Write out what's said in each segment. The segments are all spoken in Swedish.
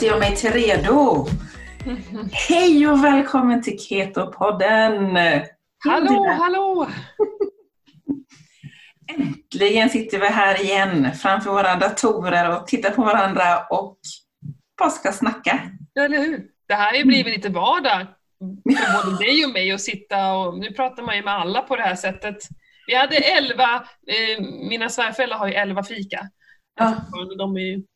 heter jag mig till redo. Hej och välkommen till Keto-podden! Hallå, hallå! Äntligen sitter vi här igen framför våra datorer och tittar på varandra och bara ska snacka. Eller hur? Det här har ju blivit lite vardag för både dig och mig att sitta och nu pratar man ju med alla på det här sättet. Vi hade elva, eh, mina svärföräldrar har ju elva fika. Ja. De är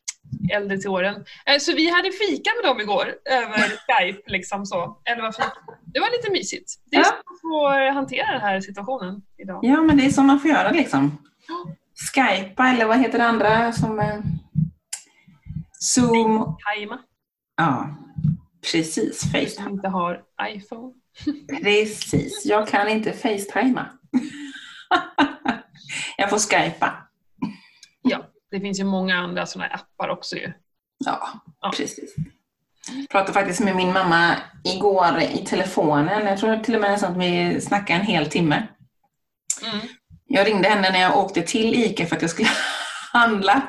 äldre till åren. Eh, så vi hade fika med dem igår över Skype. Liksom så. Fika. Det var lite mysigt. Det är Ja. så man får hantera den här situationen idag. Ja, men det är så man får göra liksom. Skypa eller vad heter det andra som... eh, Zoom. Tajma, Ja, precis. Facetime. inte har iPhone. Precis. Jag kan inte facetima. Jag får skypa. Ja, det finns ju många andra sådana appar också ju. Ja, Ja. precis. Jag pratade faktiskt med min mamma igår i telefonen. Jag tror till och med att vi snackade en hel timme. Mm. Jag ringde henne när jag åkte till ICA för att jag skulle handla.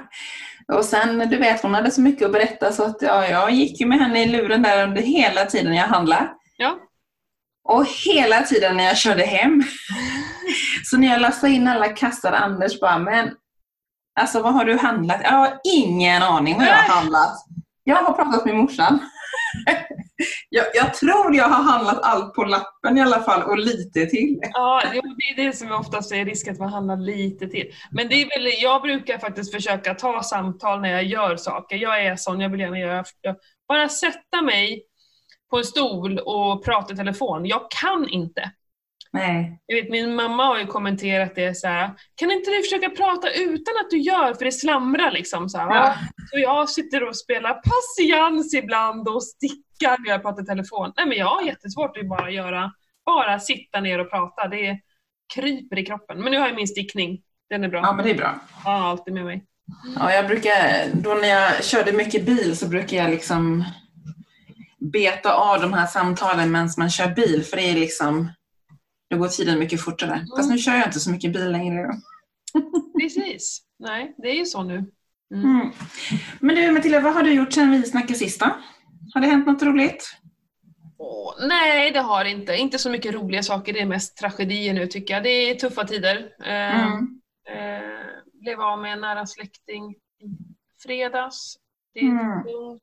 Och sen, du vet, hon hade så mycket att berätta så att ja, jag gick ju med henne i luren där under hela tiden jag handlade. Ja. Och hela tiden när jag körde hem. Så när jag lastade in alla kassar, Anders bara, men alltså vad har du handlat? Jag har ingen aning vad jag har handlat. Jag har pratat med morsan. Jag, jag tror jag har handlat allt på lappen i alla fall och lite till. Ja, det är det som oftast är risk att man handlar lite till. Men det är väl, jag brukar faktiskt försöka ta samtal när jag gör saker. Jag är sån, jag vill gärna göra... jag- Bara sätta mig på en stol och prata i telefon. Jag kan inte. Nej. Jag vet, min mamma har ju kommenterat det så här. kan inte du försöka prata utan att du gör, för det slamrar liksom. Så, här, Ja. så jag sitter och spelar patiens ibland och stickar när jag pratar i telefon. Nej men jag har jättesvårt att bara göra, bara sitta ner och prata. Det kryper i kroppen. Men nu har jag min stickning. Den är bra. Ja, men det är bra. Har alltid med mig. Ja, jag brukar, då när jag körde mycket bil så brukar jag liksom beta av de här samtalen medan man kör bil för det är liksom, då går tiden mycket fortare. Fast nu kör jag inte så mycket bil längre. Precis. Nej, det är ju så nu. Mm. Mm. Men du Matilda, vad har du gjort sedan vi snackade sist då? Har det hänt något roligt? Åh, nej, det har det inte. Inte så mycket roliga saker. Det är mest tragedier nu tycker jag. Det är tuffa tider. Eh, Mm. Eh, blev av med en nära släkting i fredags. Det är Mm. tungt.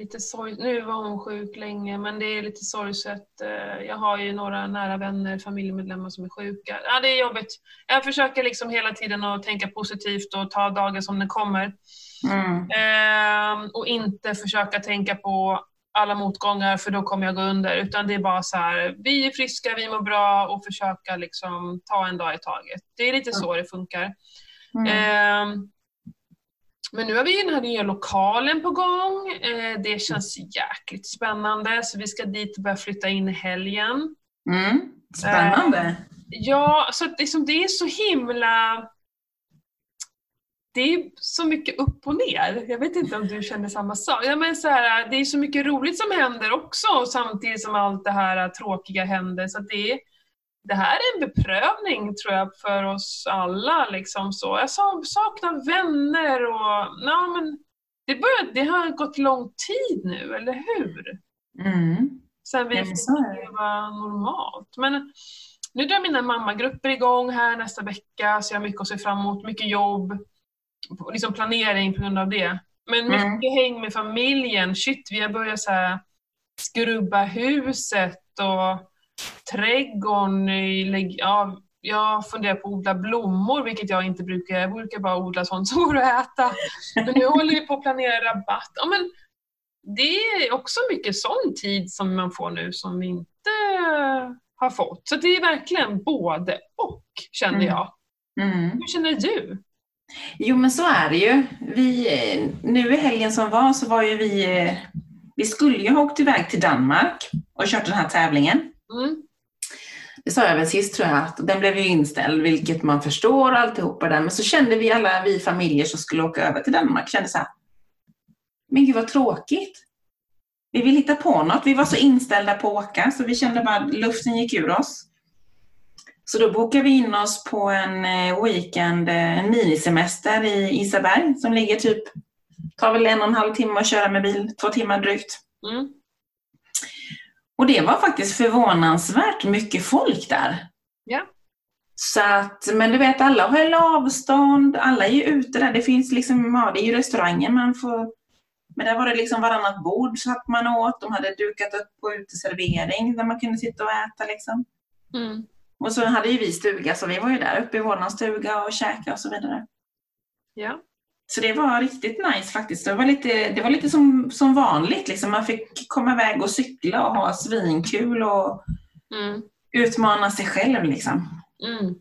Lite sorg. Nu var hon sjuk länge men det är lite sorgset. Eh, jag har ju några nära vänner, familjemedlemmar som är sjuka. Ja, det är jobbigt. Jag försöker liksom hela tiden att tänka positivt och ta dagen som den kommer. Mm. Eh, och inte försöka tänka på alla motgångar för då kommer jag gå under. Utan det är bara så här, vi är friska, vi mår bra och försöka liksom ta en dag i taget. Det är lite så det funkar. Mm. Eh, men nu har vi den här nya lokalen på gång. Eh, det känns jäkligt spännande så vi ska dit och börja flytta in i helgen. Mm. Spännande. Ja, så att liksom, det är så himla... Det är så mycket upp och ner. Jag vet inte om du känner samma sak. Ja, men så här, det är så mycket roligt som händer också samtidigt som allt det här tråkiga händer. Så det, är, det här är en beprövning tror jag för oss alla. Liksom så. Jag sa- saknar vänner och... Ja, men det, börjar, det har gått lång tid nu, eller hur? Mm. Sen vi fick leva normalt. Men nu drar mina mammagrupper igång här nästa vecka, så jag har mycket att se fram emot. Mycket jobb, liksom planering på grund av det. Men mycket Mm. häng med familjen. Shit, vi har börjat så här skrubba huset och trädgården. i Ja, jag funderar på att odla blommor, vilket jag inte brukar. Jag brukar bara odla sånt som går att äta. Men nu håller vi på att planera rabatt. Ja, men det är också mycket sån tid som man får nu som vi inte har fått. Så det är verkligen både och, känner Mm. jag. Mm. Hur känner du? Jo men så är det ju. Vi, nu i helgen som var så var ju vi, eh, vi skulle ju ha åkt iväg till Danmark och kört den här tävlingen. Mm. Det sa jag väl sist tror jag, att den blev ju inställd, vilket man förstår alltihopa där. Men så kände vi alla, vi familjer som skulle åka över till Danmark, kände så här, men gud vad tråkigt. Vi vill hitta på något. Vi var så inställda på att åka så vi kände bara att luften gick ur oss. Så då bokade vi in oss på en eh, weekend, eh, en minisemester i Isaberg som ligger typ tar väl en och en halv timme att köra med bil, två timmar drygt. Mm. Och det var faktiskt förvånansvärt mycket folk där. Ja. Så att, men du vet, alla höll avstånd, alla är ju ute där. Det finns liksom, ja det är ju restauranger man får men där var det liksom varannat bord satt man åt. De hade dukat upp på uteservering där man kunde sitta och äta liksom. Mm. Och så hade ju vi stuga, så vi var ju där uppe i våran stuga och käkade och så vidare. Ja. Så det var riktigt nice faktiskt. Det var lite, det var lite som, som vanligt. Liksom. Man fick komma iväg och cykla och ha svinkul och Mm. utmana sig själv. Liksom. Mm.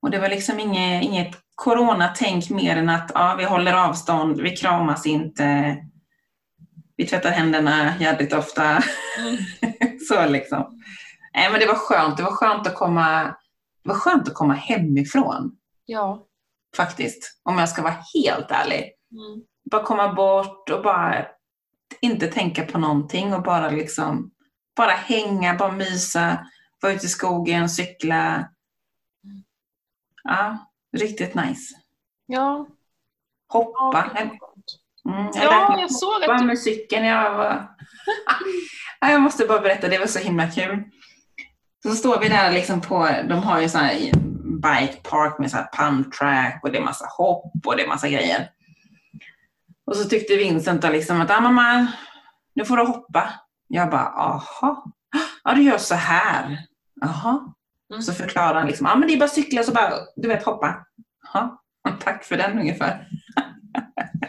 Och det var liksom inget, inget coronatänk mer än att ja, vi håller avstånd, vi kramas inte, vi tvättar händerna jävligt ofta. Mm. så liksom. Nej, men det var skönt. Det var skönt att komma, det var skönt att komma hemifrån Ja. Faktiskt. Om jag ska vara helt ärlig. Mm. bara komma bort och bara inte tänka på någonting och bara liksom bara hänga, bara mysa, vara ute i skogen, cykla. Ja, riktigt nice. Ja. Hoppa. Ja, Mm, jag Ja, jag såg att du... med cykeln. Jag, var... ja, jag måste bara berätta, det var så himla kul. Så står vi där liksom på, de har ju sån här bike park med så här pump track och det är massa hopp och det är massa grejer. Och så tyckte Vincent då liksom att, ah, mamma, nu får du hoppa. Jag bara, aha. Ja, du gör så här. Jaha. Mm. Så förklarar han liksom, ja ah, men det är bara cykla så bara, du vet hoppa. Jaha, tack för den ungefär.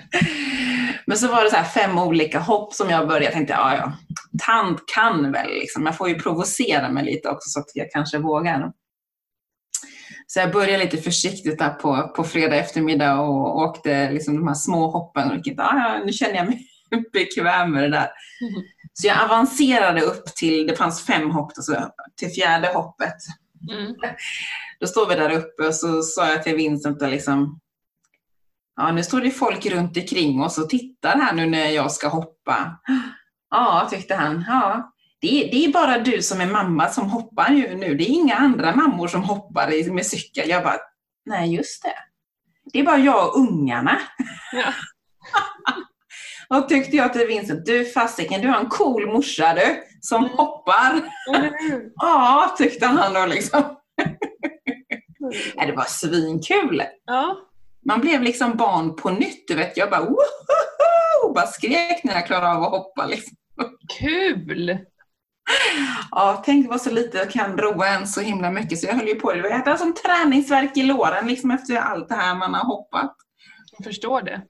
men så var det så fem olika hopp som jag började, jag tänkte, ja ja, tant kan väl liksom. Jag får ju provocera mig lite också så att jag kanske vågar. Så jag började lite försiktigt där på, på fredag eftermiddag och åkte liksom de här små hoppen. Och tänkte, ah, nu känner jag mig bekväm med det där. Mm. Så jag avancerade upp till, det fanns fem hopp, alltså, till fjärde hoppet. Mm. Då står vi där uppe och så sa jag till Vincent att liksom, ja nu står det folk runt omkring oss och tittar här nu när jag ska hoppa. Ja, tyckte han. Ja, det är, det är bara du som är mamma som hoppar ju nu. Det är inga andra mammor som hoppar i- med cykel. Jag bara, nej just det. Det är bara jag och ungarna. Ja. Och tyckte jag till Vincent, du fasiken, du har en cool morsa du, som Mm. hoppar. Hur? Ja, tyckte han då liksom. Nej, det var svinkul. Ja. Man blev liksom barn på nytt, du vet. Jag bara woho! Bara skrek när jag klarade av att hoppa. Liksom. Kul! Ja, tänk vad så lite jag kan roa en så himla mycket. Så jag höll ju på. Jag hade som träningsverk i låren liksom efter allt det här man har hoppat. Jag förstår det.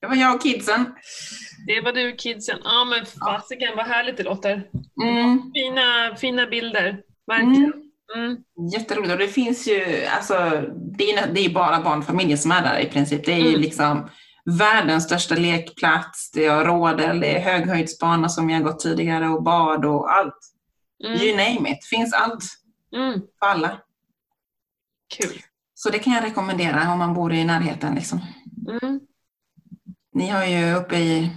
Det var jag och kidsen. Det var du kidsen. Ja men fasiken vad härligt det låter. Mm. Fina, fina bilder. Verkligen. Mm. Jätteroligt. Och det finns ju, alltså, det är, det är bara barnfamiljer som är där i princip. Det är ju Mm. liksom världens största lekplats, det är rådel, det är höghöjdsbana som jag gått tidigare och bad och allt. You Mm. name it. Finns allt Mm. för alla. Kul. Så det kan jag rekommendera om man bor i närheten. Liksom. Mm. Ni har ju uppe i,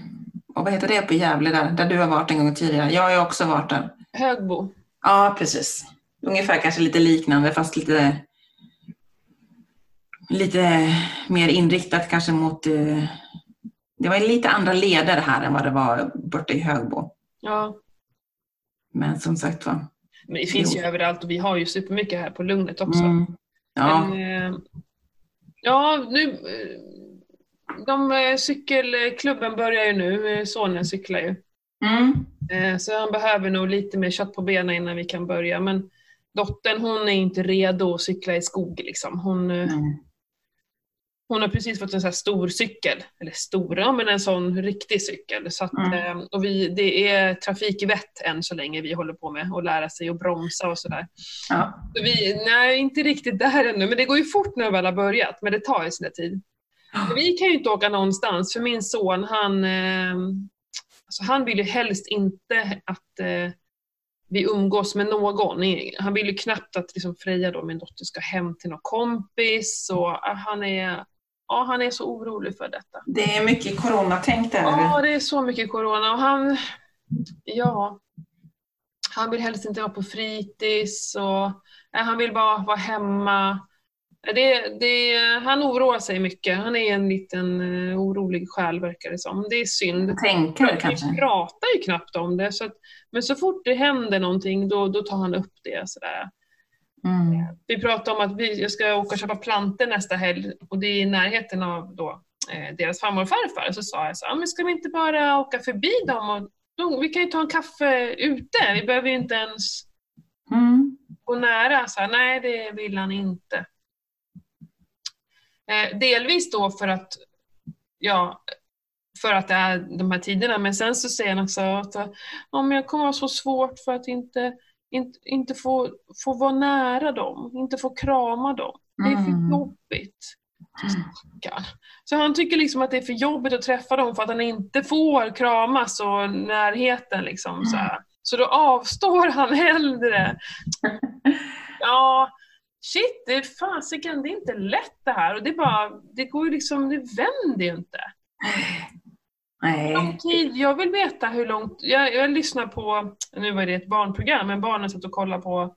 och vad heter det uppe i Gävle där, där du har varit en gång tidigare. Jag har ju också varit där. Högbo. Ja, precis. Ungefär kanske lite liknande fast lite, lite mer inriktat kanske mot... eh, Det var lite andra leder här än vad det var borta i Högbo. Ja. Men som sagt var. Men det finns ju Jo. överallt och vi har ju supermycket här på Lugnet också. Mm. Ja, Men, eh, ja, nu... eh, De, cykelklubben börjar ju nu. Sonen cyklar ju. mm. Så han behöver nog lite mer kött på benen innan vi kan börja. Men dottern hon är inte redo att cykla i skog. Liksom. Hon, Mm. Hon har precis fått en sån här stor cykel. Eller stor, ja, men en sån riktig cykel. Så att, Mm. eh, och vi, det är trafik i vett än så länge vi håller på med. att lära sig att bromsa och sådär. Ja. Så vi, nej, inte riktigt där ännu. Men det går ju fort när vi väl har börjat. Men det tar ju sin tid. Men vi kan ju inte åka någonstans. För min son, han, eh, alltså han vill ju helst inte att eh, vi umgås med någon. Han vill ju knappt att liksom Freja, då, min dotter, ska hem till någon kompis. Och, ah, han, är, ja, han är så orolig för detta. Det är mycket coronatänk där. Ja, det är så mycket corona. Och han, ja, han vill helst inte vara på fritids. Och, nej, han vill bara vara hemma. Det, det, han oroar sig mycket. Han är en liten uh, orolig själ verkar det som. Det är synd. Tänkare kanske? Vi pratar ju knappt om det. Så att, men så fort det händer någonting då, då tar han upp det. Sådär. Mm. Vi pratade om att vi, jag ska åka och köpa planter nästa helg och det är i närheten av då, eh, deras farmor och farfar. Så sa jag så men ska vi inte bara åka förbi dem och då, vi kan ju ta en kaffe ute. Vi behöver ju inte ens mm. gå nära. Så nej, det vill han inte. Eh, delvis då för att, ja, för att det är de här tiderna, men sen så säger han också att om jag kommer ha så svårt för att inte, inte, inte få, få vara nära dem, inte få krama dem. Det är för mm. jobbigt. Så han tycker liksom att det är för jobbigt att träffa dem för att han inte får kramas och närheten. Liksom, så, här. så då avstår han hellre. Ja, shit, det är fasiken, det är inte lätt det här. Och det, bara, det går ju liksom, det vänder ju inte. Nej. Tid, jag vill veta hur långt, jag, jag lyssnar på, nu var det ett barnprogram, men barnen satt och kollade på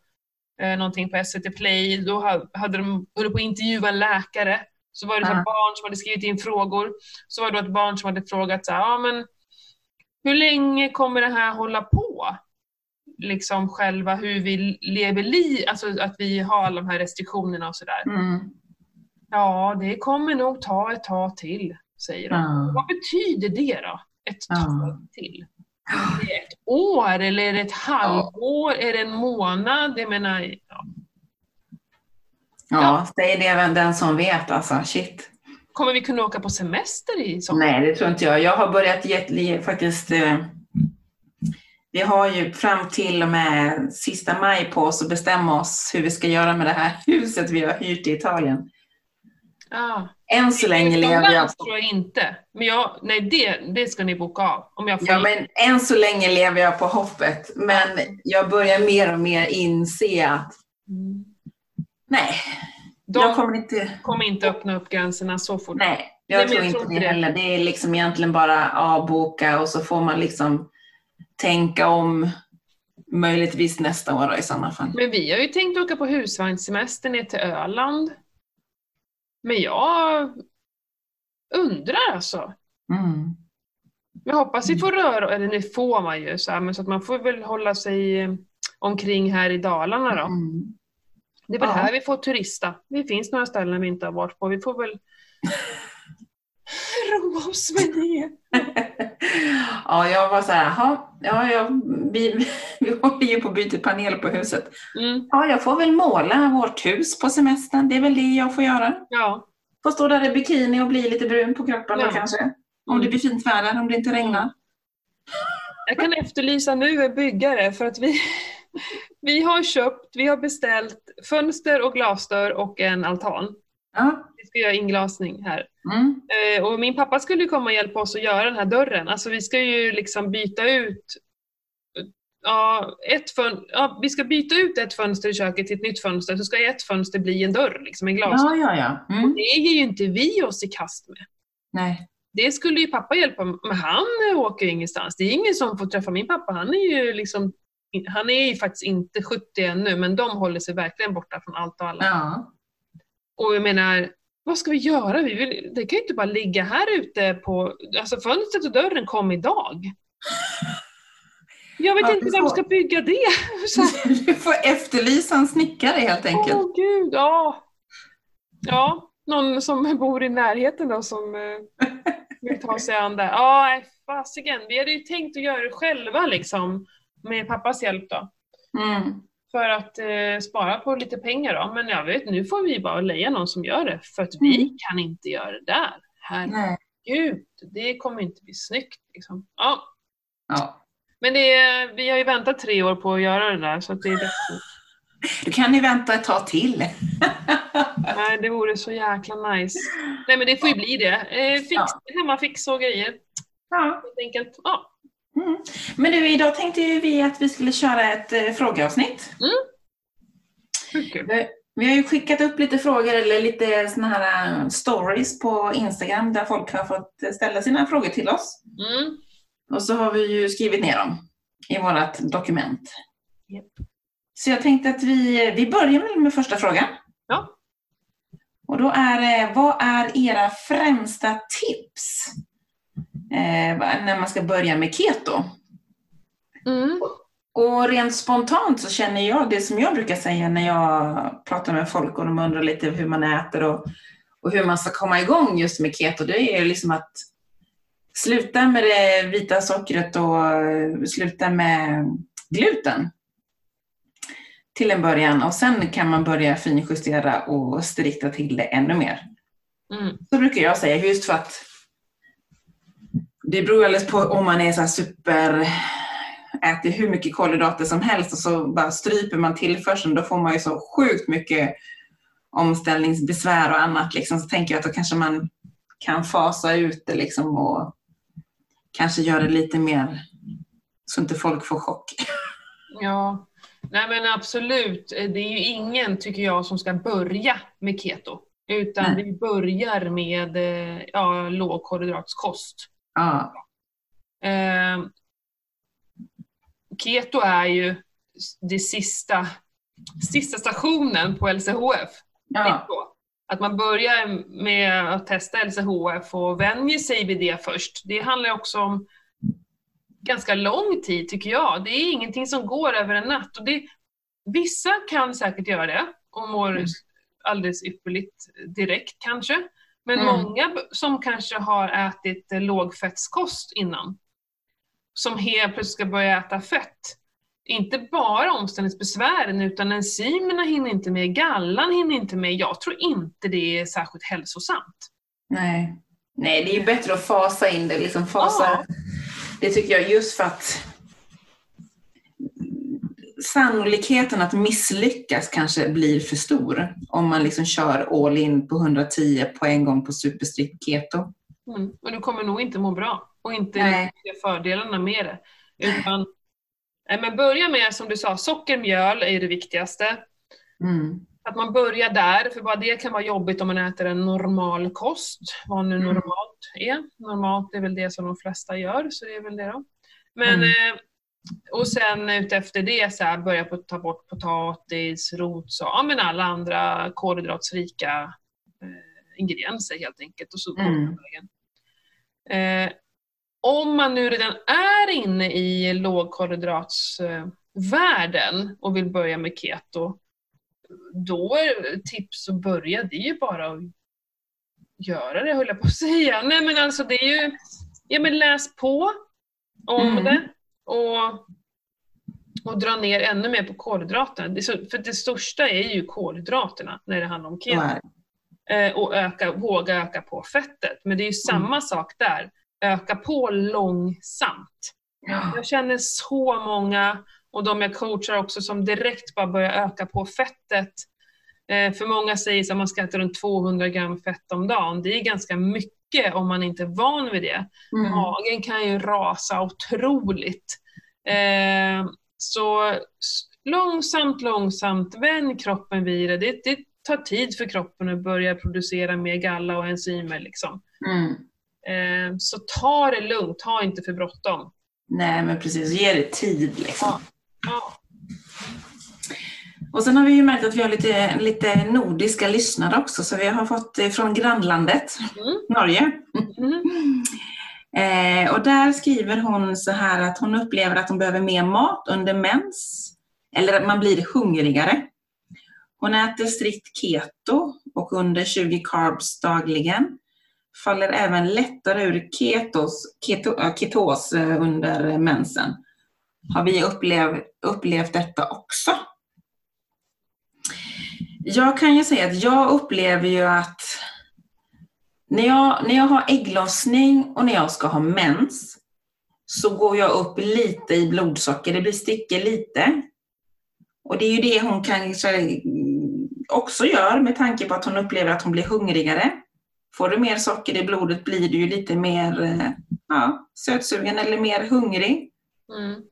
eh, någonting på SVT Play, då hade de, höll på att intervjua en läkare. Så var det uh. barn som hade skrivit in frågor. Så var det ett barn som hade frågat så här, ja men hur länge kommer det här hålla på? Liksom själva hur vi lever liv, alltså att vi har alla de här restriktionerna och sådär. Mm. Ja, det kommer nog ta ett tag till, säger de. Uh. Vad betyder det då? Ett tag till? Är det ett år eller är det ett halvår? Är det en månad? Jag menar, ja. Ja, säg det den som vet alltså. Shit. Kommer vi kunna åka på semester i sommar? Nej, det tror inte jag. Jag har börjat ge, faktiskt eh, vi har ju fram till och med sista maj på oss att bestämma oss hur vi ska göra med det här huset vi har hyrt i Italien. Ah. Än så länge lever jag tror jag inte. Men jag, nej, det, det ska ni boka av. Om jag får ja, men än så länge lever jag på hoppet. Men jag börjar mer och mer inse att mm. nej, de jag kommer inte... kommer inte öppna upp gränserna så fort. Nej, jag nej, tror jag inte tror det, det heller. Det är liksom egentligen bara avboka och så får man liksom tänka om möjligtvis nästa år i sådana fall. Men vi har ju tänkt åka på husvagnssemester ner till Öland. Men jag undrar alltså. Mm. Jag hoppas vi får röra, eller nu får man ju, så, här, men så att man får väl hålla sig omkring här i Dalarna då. Mm. Det är väl ja. här vi får turista. Det finns några ställen vi inte har varit på. Vi får väl roa oss med det. ja, jag var så här, ja, ja, vi, vi håller ju på att byta panel på huset. Mm. Ja, jag får väl måla vårt hus på semestern. Det är väl det jag får göra. Ja. Får stå där i bikini och bli lite brun på kroppen ja. då kanske. Om det mm. blir fint väder, om det inte regnar. Jag kan efterlysa nu en byggare för att vi, vi har köpt, vi har beställt fönster och glasdörr och en altan. Ja. Ska göra inglasning här. Mm. Eh, och min pappa skulle komma och hjälpa oss att göra den här dörren. Alltså vi ska ju liksom byta ut Ja, ett fön ja, vi ska byta ut ett fönster i köket till ett nytt fönster, så ska ett fönster bli en dörr, liksom en glasdörr. Ja, ja, ja. Mm. det ger ju inte vi oss i kast med. Nej. Det skulle ju pappa hjälpa med, men han åker ju ingenstans. Det är ingen som får träffa min pappa. Han är ju liksom han är ju faktiskt inte 70 ännu, men de håller sig verkligen borta från allt och alla. Ja. Och jag menar, vad ska vi göra? Vi vill, det kan ju inte bara ligga här ute på... Alltså fönstret och dörren kom idag. Jag vet ja, inte vem ska bygga det. Du får efterlysa en snickare helt enkelt. Åh gud, ja. Ja, någon som bor i närheten då som eh, vill ta sig an det. Ja, fasiken. Vi hade ju tänkt att göra det själva liksom med pappas hjälp då. Mm. För att eh, spara på lite pengar då. Men jag vet, nu får vi bara leja någon som gör det. För att vi mm. kan inte göra det där. Herregud, det kommer inte bli snyggt. Liksom. Ja. ja. Men är, vi har ju väntat tre år på att göra det där. Så det är Du kan ju vänta ett tag till. Nej, det vore så jäkla nice. Nej men det får ju bli det. Eh, fix, ja. Hemmafix och grejer. Ja. Helt enkelt. Ja. Mm. Men du, idag tänkte vi att vi skulle köra ett eh, frågeavsnitt. Mm. Okay. Vi har ju skickat upp lite frågor eller lite såna här uh, stories på Instagram där folk har fått ställa sina frågor till oss. Mm. Och så har vi ju skrivit ner dem i vårt dokument. Yep. Så jag tänkte att vi, vi börjar med första frågan. Ja. Och då är det, vad är era främsta tips eh, när man ska börja med keto? Mm. Och rent spontant så känner jag det som jag brukar säga när jag pratar med folk och de undrar lite hur man äter och, och hur man ska komma igång just med keto. Det är liksom att sluta med det vita sockret och eh, sluta med gluten till en början och sen kan man börja finjustera och strikta till det ännu mer. Mm. Så brukar jag säga, just för att det beror alldeles på om man är så super äter hur mycket kolhydrater som helst och så bara stryper man tillförseln, då får man ju så sjukt mycket omställningsbesvär och annat. Liksom. Så tänker jag att då kanske man kan fasa ut det liksom och kanske göra det lite mer så inte folk får chock. Ja, nej men absolut. Det är ju ingen, tycker jag, som ska börja med keto. Utan Nej. vi börjar med eh, ja, lågkolhydratskost. Ja, Eh, keto är ju det sista, sista stationen på LCHF. ja. Att man börjar med att testa LCHF och vänjer sig vid det först. Det handlar också om ganska lång tid tycker jag. Det är ingenting som går över en natt. Och det, vissa kan säkert göra det och mår Mm. alldeles ypperligt direkt kanske. Men Mm. många som kanske har ätit eh, lågfettskost innan, som helt plötsligt ska börja äta fett, inte bara omställningsbesvären utan enzymerna hinner inte med, gallan hinner inte med. Jag tror inte det är särskilt hälsosamt. nej. Nej, det är ju bättre att fasa in det. Liksom fasa. Ja. Det tycker jag just för att sannolikheten att misslyckas kanske blir för stor om man liksom kör all in på 110 på en gång på superstrikt keto. Mm. Och du kommer nog inte må bra och inte Nej. se fördelarna med det. Utan, nej, men börja med, som du sa, socker, mjöl är det viktigaste. Mm. Att man börjar där, för bara det kan vara jobbigt om man äter en normal kost. Vad nu Mm. normalt är. Normalt är väl det som de flesta gör, så det är väl det då. Men, Mm. eh, och sen utefter det så här, börja på ta bort potatis, rot, så, ja, men alla andra kolhydratsrika eh, ingredienser helt enkelt. Och så Mm. Eh, om man nu redan är inne i lågkolhydratsvärlden och vill börja med keto, då är tips att börja, det är ju bara att göra det höll jag på att säga. Nej men alltså det är ju, ja men läs på om Mm. det och, och dra ner ännu mer på kolhydraterna. För det största är ju kolhydraterna när det handlar om keto. det. Eh, och öka, våga öka på fettet. Men det är ju samma sak där. Öka på långsamt. Ja. Jag känner så många, och de jag coachar också, som direkt bara börjar öka på fettet. Eh, för många säger att man ska äta runt 200 gram fett om dagen. Det är ganska mycket om man inte är van vid det. Mm. Magen kan ju rasa otroligt. Eh, så långsamt, långsamt, vänj kroppen vid det. det. Det tar tid för kroppen att börja producera mer galla och enzymer. Liksom. Mm. Eh, så ta det lugnt, ha inte för bråttom. Nej, men precis. Ge det tid liksom. Ja. Ja. Och sen har vi ju märkt att vi har lite, lite nordiska lyssnare också, så vi har fått eh, från grannlandet, Mm. Norge. Mm. Eh, och där skriver hon så här att hon upplever att hon behöver mer mat under mens, eller att man blir hungrigare. Hon äter strikt keto och under 20 carbs dagligen. Faller även lättare ur ketos, keto, ketos eh, under mensen. Har vi upplev, upplevt detta också? Jag kan ju säga att jag upplever ju att när jag, när jag har ägglossning och när jag ska ha mens så går jag upp lite i blodsocker. Det blir sticker lite. Och det är ju det hon kanske också gör med tanke på att hon upplever att hon blir hungrigare. Får du mer socker i blodet blir du ju lite mer eh, ja, sötsugen eller mer hungrig. Mm.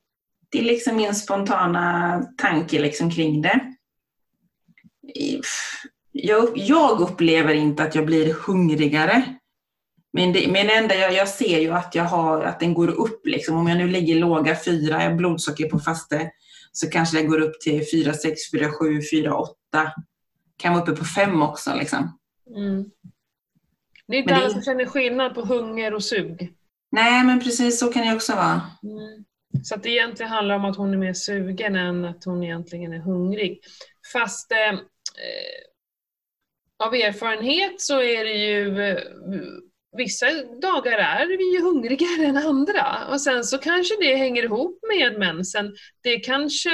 Det är liksom min spontana tanke liksom kring det. Jag, jag upplever inte att jag blir hungrigare. Men det, men enda jag, jag ser ju att, jag har, att den går upp. Liksom. Om jag nu ligger låga fyra, jag har blodsocker på faste, så kanske det går upp till 4, 6, 4, 7, 4, 8. Kan vara uppe på 5 också. Liksom. Mm. Det är inte Men det- alla som känner skillnad på hunger och sug. Nej, men precis så kan det också vara. Mm. Så att det egentligen handlar om att hon är mer sugen än att hon egentligen är hungrig. Fast eh, av erfarenhet så är det ju eh, Vissa dagar är vi ju hungrigare än andra och sen så kanske det hänger ihop med mensen. Det kanske,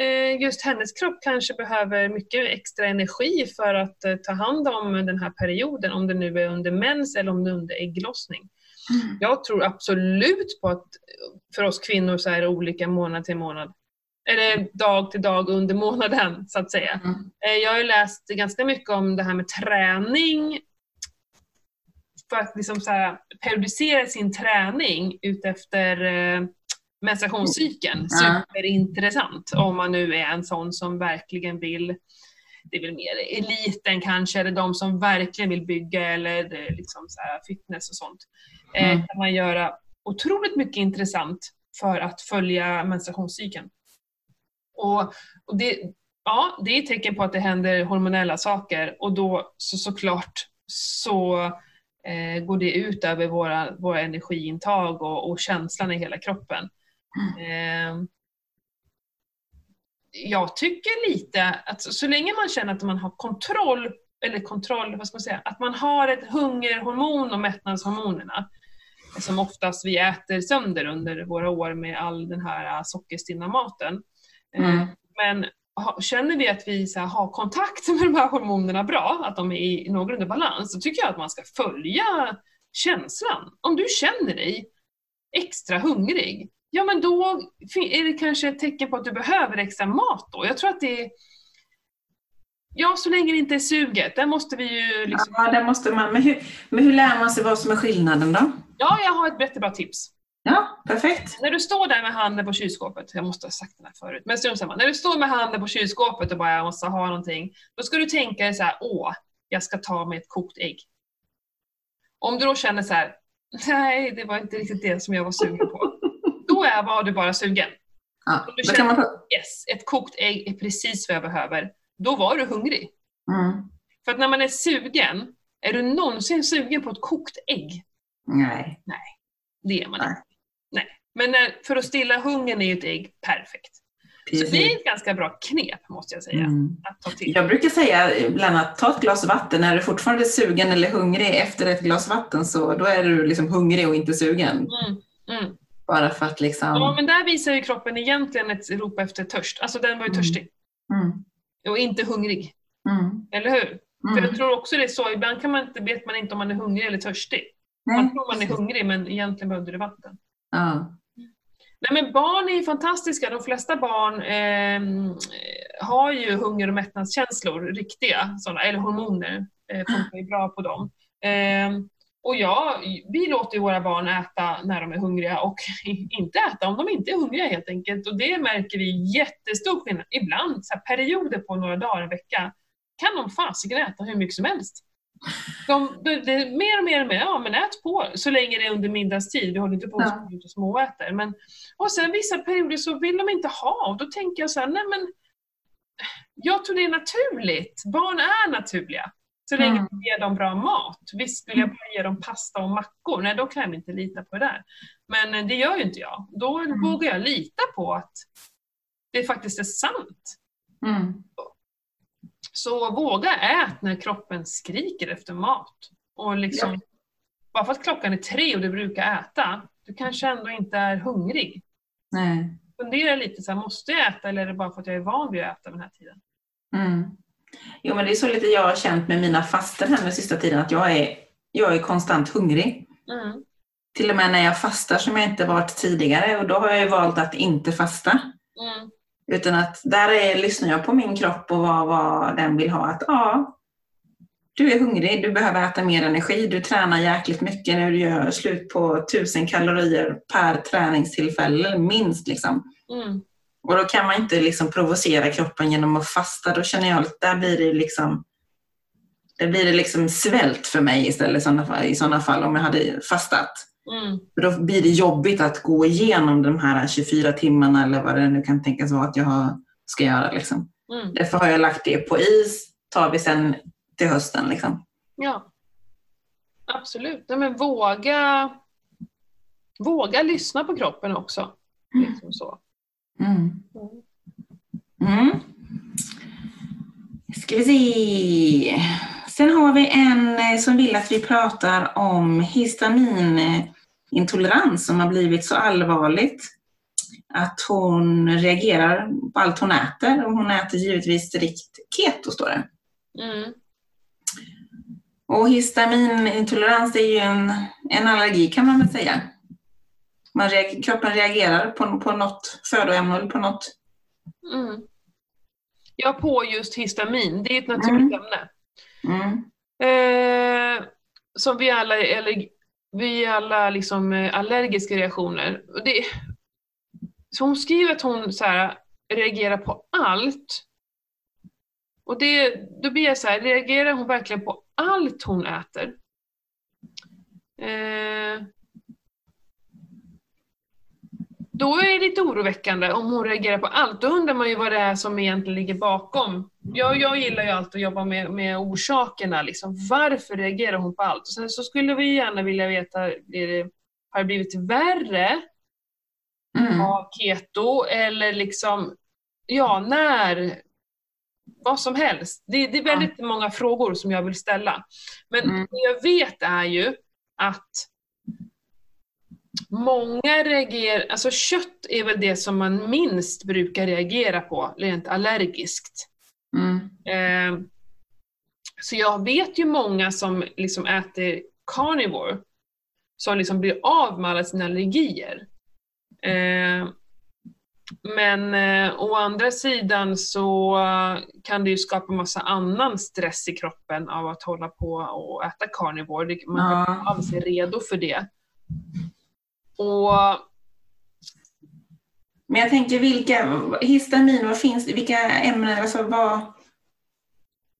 eh, just hennes kropp kanske behöver mycket extra energi för att eh, ta hand om den här perioden, om det nu är under mens eller om det är under ägglossning. Jag tror absolut på att för oss kvinnor så är det olika månad till månad. Eller dag till dag under månaden så att säga. Mm. Eh, Jag har ju läst ganska mycket om det här med träning. För att liksom så här, periodisera sin träning utefter eh, menstruationscykeln. Ja. Superintressant om man nu är en sån som verkligen vill det är väl mer eliten kanske, eller de som verkligen vill bygga eller är liksom så här fitness och sånt. Eh, Mm. kan man göra otroligt mycket intressant för att följa menstruationscykeln. Och, och det, ja, det är ett tecken på att det händer hormonella saker och då så, såklart så eh, går det ut över våra, våra energiintag och, och känslan i hela kroppen. Eh, jag tycker lite att så, så länge man känner att man har kontroll, eller kontroll, vad ska man säga, att man har ett hungerhormon och mättnadshormonerna som oftast vi äter sönder under våra år med all den här sockerstinna maten. Eh, Mm. Men känner vi att vi så här, har kontakt med de här hormonerna bra, att de är i någorlunda balans, så tycker jag att man ska följa känslan. Om du känner dig extra hungrig, ja men då är det kanske ett tecken på att du behöver extra mat då. Jag tror att det är Ja, så länge det inte är suget. Där måste vi ju liksom... Ja, där måste man. Men hur, men hur lär man sig vad som är skillnaden då? Ja, jag har ett jättebra tips. Ja, perfekt. När du står där med handen på kylskåpet, jag måste ha sagt det här förut, men strunt samma. När du står med handen på kylskåpet och bara jag måste ha någonting, då ska du tänka dig så här, åh, jag ska ta mig ett kokt ägg. Om du då känner så här, nej, det var inte riktigt det som jag var sugen på. Då är, var du bara sugen. Ja, Om du då kan man. Yes, ett kokt ägg är precis vad jag behöver. Då var du hungrig. Mm. För att när man är sugen, är du någonsin sugen på ett kokt ägg? Nej. Det är man Nej. inte. Nej. Men när, för att stilla hungern är ju ett ägg perfekt. Så det är Precis. ett ganska bra knep måste jag säga. Mm. Att ta till. Jag brukar säga ibland att ta ett glas vatten. När du fortfarande är sugen eller hungrig efter ett glas vatten så då är du liksom hungrig och inte sugen. Mm. Mm. Bara för att liksom... Ja, men där visar ju kroppen egentligen ett rop efter törst. Alltså den var ju Mm. törstig Mm. och inte hungrig. Mm. Eller hur? För jag tror också det är så, ibland kan man inte, vet man inte om man är hungrig eller törstig. Man Nej. tror man är hungrig men egentligen behövde du vatten. Ja. Nej men barn är ju fantastiska. De flesta barn eh, har ju hunger och mättnadskänslor, riktiga sådana, eller hormoner. Eh, funkar ju bra på dem. Eh, och ja, vi låter ju våra barn äta när de är hungriga och inte äta om de inte är hungriga helt enkelt. Och det märker vi jättestor skillnad. Ibland, så här, perioder på några dagar, en vecka, kan de fasiken äta hur mycket som helst. De, det, det mer och mer och mer, ja men ät på så länge det är under middagstid. Vi håller inte på Ja. och småäter. Men, och sen vissa perioder så vill de inte ha och då tänker jag så här, nej men jag tror det är naturligt. Barn är naturliga. Så länge Mm. vi ger dem bra mat. Visst vill jag bara ge dem pasta och mackor, nej då kan jag inte lita på det där. Men eh, det gör ju inte jag. Då Mm. vågar jag lita på att det faktiskt är sant. Mm. Så våga ät när kroppen skriker efter mat. Och liksom, Bara för att klockan är tre och du brukar äta, du kanske ändå inte är hungrig. Nej. Fundera lite, så här, måste jag äta eller är det bara för att jag är van vid att äta den här tiden? Mm. Jo, men det är så lite jag har känt med mina faster här den sista tiden, att jag är, jag är konstant hungrig. Mm. Till och med när jag fastar som jag inte varit tidigare och då har jag ju valt att inte fasta. Mm. Utan att där är, lyssnar jag på min kropp och vad, vad den vill ha. Att ja, du är hungrig, du behöver äta mer energi, du tränar jäkligt mycket när du gör slut på tusen kalorier per träningstillfälle, minst liksom. Mm. Och då kan man inte liksom provocera kroppen genom att fasta. Då känner jag att där blir det liksom det blir det liksom svält för mig istället i sådana fall, i sådana fall om jag hade fastat. Mm. För då blir det jobbigt att gå igenom de här 24 timmarna eller vad det nu kan tänkas vara att jag har, ska göra. Liksom. Mm. Därför har jag lagt det på is, tar vi sen till hösten. Liksom. Ja. Absolut. Nej, men våga, våga lyssna på kroppen också. Liksom så. Mm. Mm. Ska vi se. Sen har vi en eh, som vill att vi pratar om histaminintolerans som har blivit så allvarligt att hon reagerar på allt hon äter och hon äter givetvis strikt keto står det. Mm. Och histaminintolerans är ju en, en allergi kan man väl säga. Man reagerar, kroppen reagerar på, på något födoämne eller på något. Mm. Ja, på just histamin. Det är ett naturligt ämne. Mm. Eh, som vi alla, eller, vi alla liksom eh, allergiska reaktioner. Det, så hon skriver att hon så här, reagerar på allt. Och det, då blir jag så här, reagerar hon verkligen på allt hon äter? Eh, då är det lite oroväckande om hon reagerar på allt. Då undrar man ju vad det är som egentligen ligger bakom. Jag, jag gillar ju alltid att jobba med, med orsakerna. Liksom. Varför reagerar hon på allt? Och sen så skulle vi gärna vilja veta, det, har det blivit värre Mm. av keto eller liksom, ja, när? Vad som helst. Det, det är väldigt många frågor som jag vill ställa. Men Mm. det jag vet är ju att många reagerar, alltså kött är väl det som man minst brukar reagera på rent allergiskt. Mm. Eh, så jag vet ju många som liksom äter carnivore som liksom blir av med alla sina allergier. Eh, men eh, å andra sidan så kan det ju skapa massa annan stress i kroppen av att hålla på och äta carnivore. Man kan Ja. inte alls är redo för det. Och Men jag tänker vilka, histamin, vad finns vilka ämnen, alltså vad,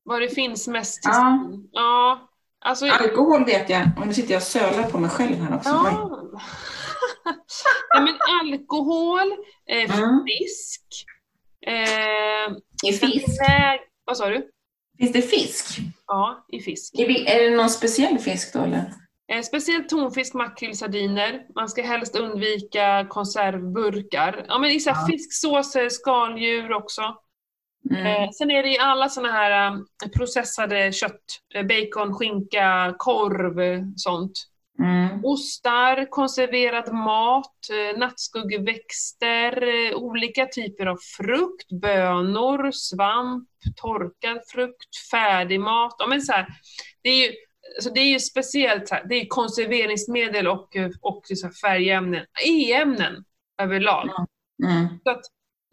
vad det finns mest Ja. ja alltså, alkohol vet jag, och nu sitter jag och sölar på mig själv här också. Ja. ja, men alkohol, eh, Mm. fisk. Eh, I fisk? Nej, vad sa du? Finns det fisk? Ja, i fisk. Är vi- är det någon speciell fisk då eller? Eh, speciellt tonfisk, makrill, sardiner. Man ska helst undvika konservburkar. Ja, men i så här Ja. fisksåser, skaldjur också. Mm. Eh, sen är det i alla såna här eh, processade kött. Bacon, skinka, korv, sånt. Mm. Ostar, konserverad mat, nattskuggväxter, olika typer av frukt, bönor, svamp, torkad frukt, färdigmat. Ja, men så här, det, är ju, alltså det är ju speciellt, det är konserveringsmedel och, och så färgämnen, e-ämnen överlag. Mm. Så att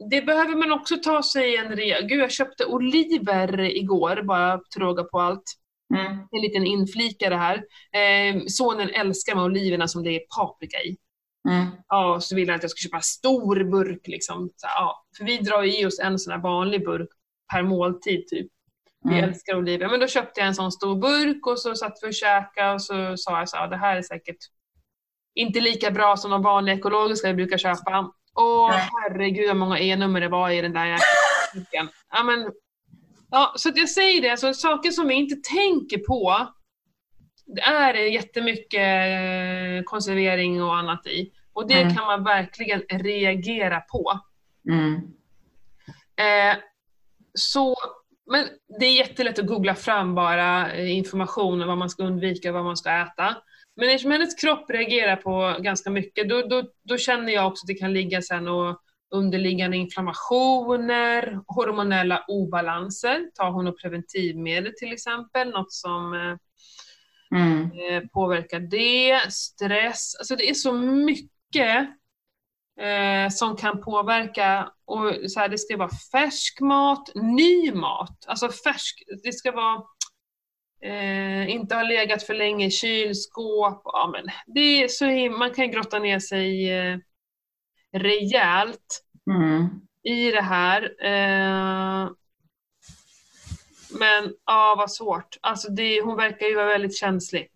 det behöver man också ta sig en rejäl... Gud, jag köpte oliver igår, bara till råga på allt Mm. en liten inflikare här. Eh, sonen älskar med oliverna som det är paprika i. Mm. Ja, så ville han att jag skulle köpa en stor burk liksom. Så, ja, för vi drar i oss en sån här vanlig burk per måltid typ. Vi Mm. älskar oliver. Men då köpte jag en sån stor burk och så satt vi och käkade och så sa jag så här, det här är säkert inte lika bra som de vanliga ekologiska jag brukar köpa. Och Nej. herregud vad många E-nummer det var i den där burken. Ja, men, ja, så att jag säger det, alltså, saker som vi inte tänker på, det är jättemycket eh, konservering och annat i. Och det Mm. kan man verkligen reagera på. Mm. Eh, så, men det är jättelätt att googla fram bara eh, information om vad man ska undvika och vad man ska äta. Men eftersom hennes kropp reagerar på ganska mycket, då, då, då känner jag också att det kan ligga sen och underliggande inflammationer, hormonella obalanser. Tar hon preventivmedel till exempel, något som eh, Mm. eh, påverkar det, stress, alltså det är så mycket eh, som kan påverka och så här, det ska vara färsk mat, ny mat, alltså färsk, det ska vara eh, inte ha legat för länge i kylskåp, ja men det så, man kan grotta ner sig eh, rejält Mm. i det här. Eh, men ja, vad svårt. Alltså det, hon verkar ju vara väldigt känslig.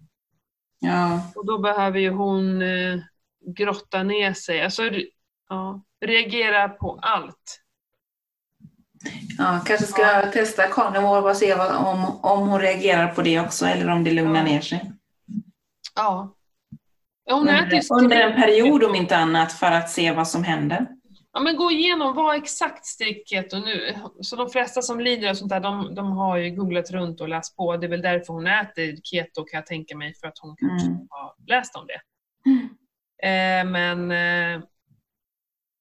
Ja. Och då behöver ju hon eh, grotta ner sig, alltså ja, reagera på allt. Ja, kanske ska jag testa carnivore och se om, om hon reagerar på det också eller om det lugnar Ja. ner sig. Ja. Ja, Hon Under, under en period om inte annat för att se vad som händer. Ja, men gå igenom vad exakt strikt keto nu. Så de flesta som lider av sånt där, de, de har ju googlat runt och läst på. Det är väl därför hon äter keto kan jag tänka mig, för att hon kanske Mm. har läst om det. Mm. Eh, men eh,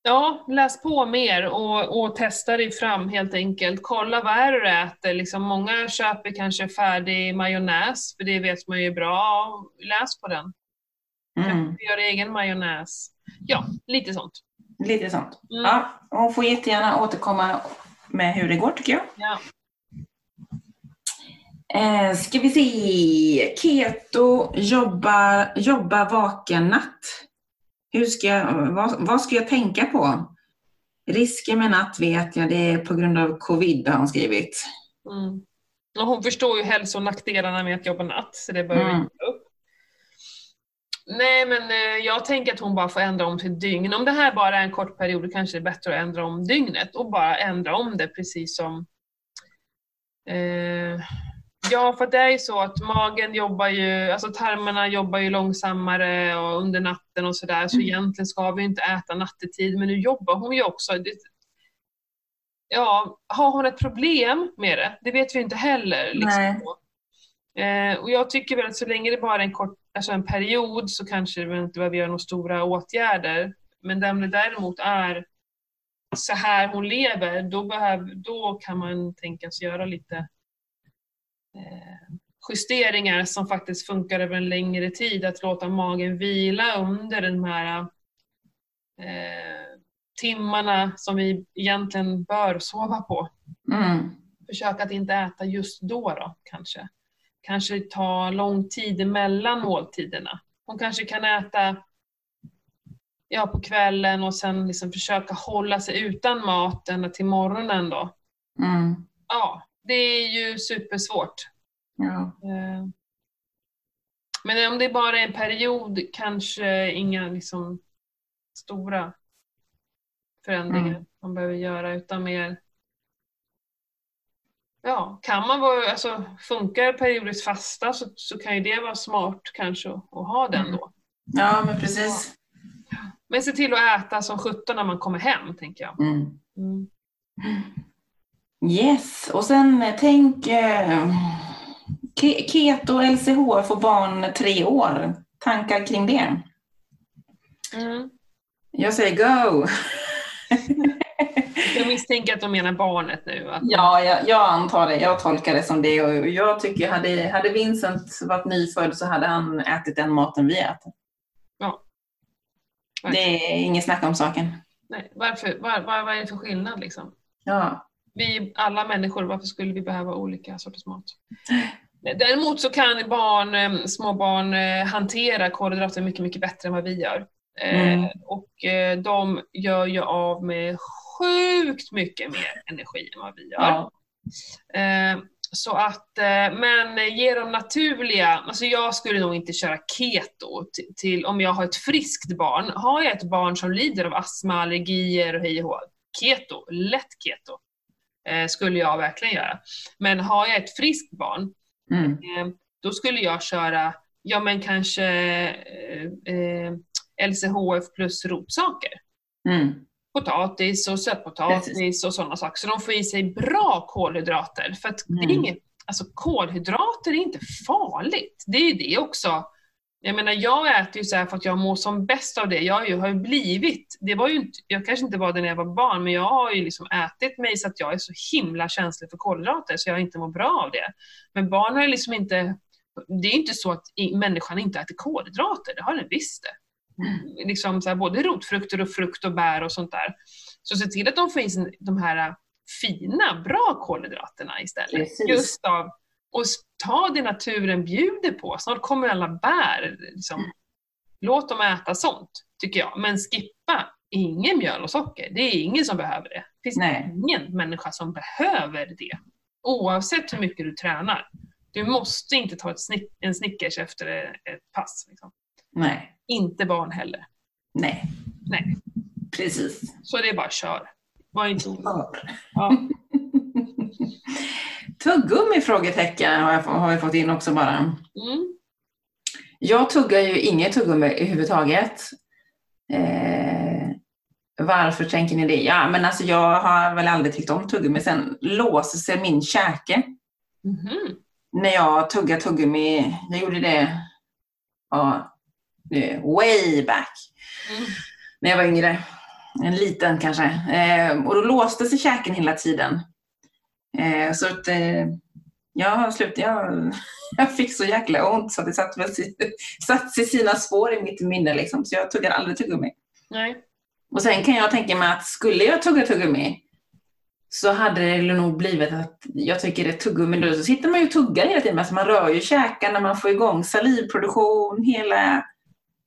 ja, läs på mer och, och testa dig fram helt enkelt. Kolla vad är det du äter. Liksom, många köper kanske färdig majonnäs, för det vet man ju bra. Läs på den. Mm. Gör egen majonnäs. Ja, lite sånt. Lite sånt. Mm. Ja, hon får jättegärna återkomma med hur det går tycker jag. Ja. Eh, ska vi se. Keto, jobba, jobba vaken natt. Hur ska jag, vad, vad ska jag tänka på? Risken med natt vet jag, det är på grund av covid har hon skrivit. Mm. Och hon förstår ju hälso och nackdelarna med att jobba natt, så det behöver Mm. inte upp. Nej, men eh, jag tänker att hon bara får ändra om sitt dygn. Om det här bara är en kort period, kanske det är bättre att ändra om dygnet och bara ändra om det precis som... Eh, ja, för det är ju så att magen jobbar ju, alltså tarmarna jobbar ju långsammare och under natten och sådär, så Mm. egentligen ska vi inte äta nattetid, men nu jobbar hon ju också. Ja, har hon ett problem med det? Det vet vi inte heller. Liksom. Eh, och jag tycker väl att så länge det bara är en kort, alltså en period så kanske vi inte behöver göra några stora åtgärder. Men om det däremot är så här hon lever, då, behöv, då kan man tänka sig göra lite justeringar som faktiskt funkar över en längre tid. Att låta magen vila under de här eh, timmarna som vi egentligen bör sova på. Mm. Försök att inte äta just då, då kanske. Kanske ta lång tid emellan måltiderna. Hon kanske kan äta ja, på kvällen och sen liksom försöka hålla sig utan maten till morgonen då. Mm. Ja, det är ju supersvårt. Ja. Eh, Men om det bara är en period, kanske inga liksom stora förändringar Mm. man behöver göra, utan mer Ja, kan man vara, alltså funkar periodiskt fasta så, så kan ju det vara smart kanske att, att ha den då. ja, men precis. Men se till att äta som sjutton när man kommer hem, tänker jag. Mm. Mm. Yes, och sen eh, tänk eh, ke- keto LCH för barn tre år. Tankar kring det? Mm. Jag säger go! Jag misstänker att de menar barnet nu. Att Ja, jag, jag antar det. Jag tolkar det som det. Och jag tycker, hade, hade Vincent varit nyfödd så hade han ätit den maten vi äter. Det är inget snack om saken. Nej, varför, var, var, vad är det för skillnad liksom? Ja. Vi alla människor, varför skulle vi behöva olika sorters mat? Däremot så kan barn, eh, små barn eh, hantera kolhydrater mycket, mycket bättre än vad vi gör. Eh, Mm. Och de gör ju av med sjukt mycket mer energi än vad vi gör. ja. Eh, Så att, men ge dem naturliga, alltså jag skulle nog inte köra keto till, till om jag har ett friskt barn. Har jag ett barn som lider av astma, allergier och hej och hå, keto, lätt keto, eh, skulle jag verkligen göra. Men har jag ett friskt barn, Mm. eh, då skulle jag köra, ja men kanske eh, eh, LCHF plus rotsaker Mm. potatis och sötpotatis och sådana saker. Så de får i sig bra kolhydrater. För att det är Mm. inget, alltså kolhydrater är inte farligt. Det är ju det också. Jag menar, jag äter ju så här för att jag mår som bäst av det. Jag har ju, blivit, det var ju inte, jag kanske inte var det när jag var barn, men jag har ju liksom ätit mig så att jag är så himla känslig för kolhydrater så jag inte mår bra av det. Men barn har ju liksom inte, det är inte så att människan inte äter kolhydrater, det har den visst det liksom så här, både rotfrukter och frukt och bär och sånt där. Så se till att de får i sig de här fina, bra kolhydraterna istället. Precis. Just av, och ta det naturen bjuder på. Snart kommer alla bär. Liksom. Låt dem äta sånt, tycker jag. Men skippa ingen mjöl och socker. Det är ingen som behöver det. Det finns Nej. ingen människa som behöver det. Oavsett hur mycket du tränar. Du måste inte ta snick, en Snickers efter ett pass. Liksom. Nej. Inte barn heller. Nej. Nej. Precis. Så det är bara kör. Var inte orolig. Ja. Tuggummi? Frågetecken har, jag, har vi fått in också bara. Mm. Jag tuggar ju inget tuggummi överhuvudtaget. Eh, varför tänker ni det? Ja, men alltså jag har väl aldrig tyckt om tuggummi. Sen låser sig min käke Mhm. när jag tuggar tuggummi. Jag gjorde det ja, way back Mm. när jag var yngre. En liten kanske. Eh, och då låste sig käken hela tiden. Eh, så att eh, jag slutat. Jag, jag fick så jäkla ont så det satt, väl, satt sig sina spår i mitt minne. Liksom. Så jag tuggar aldrig tuggummi. Nej. Och sen kan jag tänka mig att skulle jag tugga tuggummi så hade det nog blivit att jag tycker det är tuggummi då så sitter man ju och tuggar hela tiden. Alltså man rör ju käkarna, man får igång salivproduktion, hela,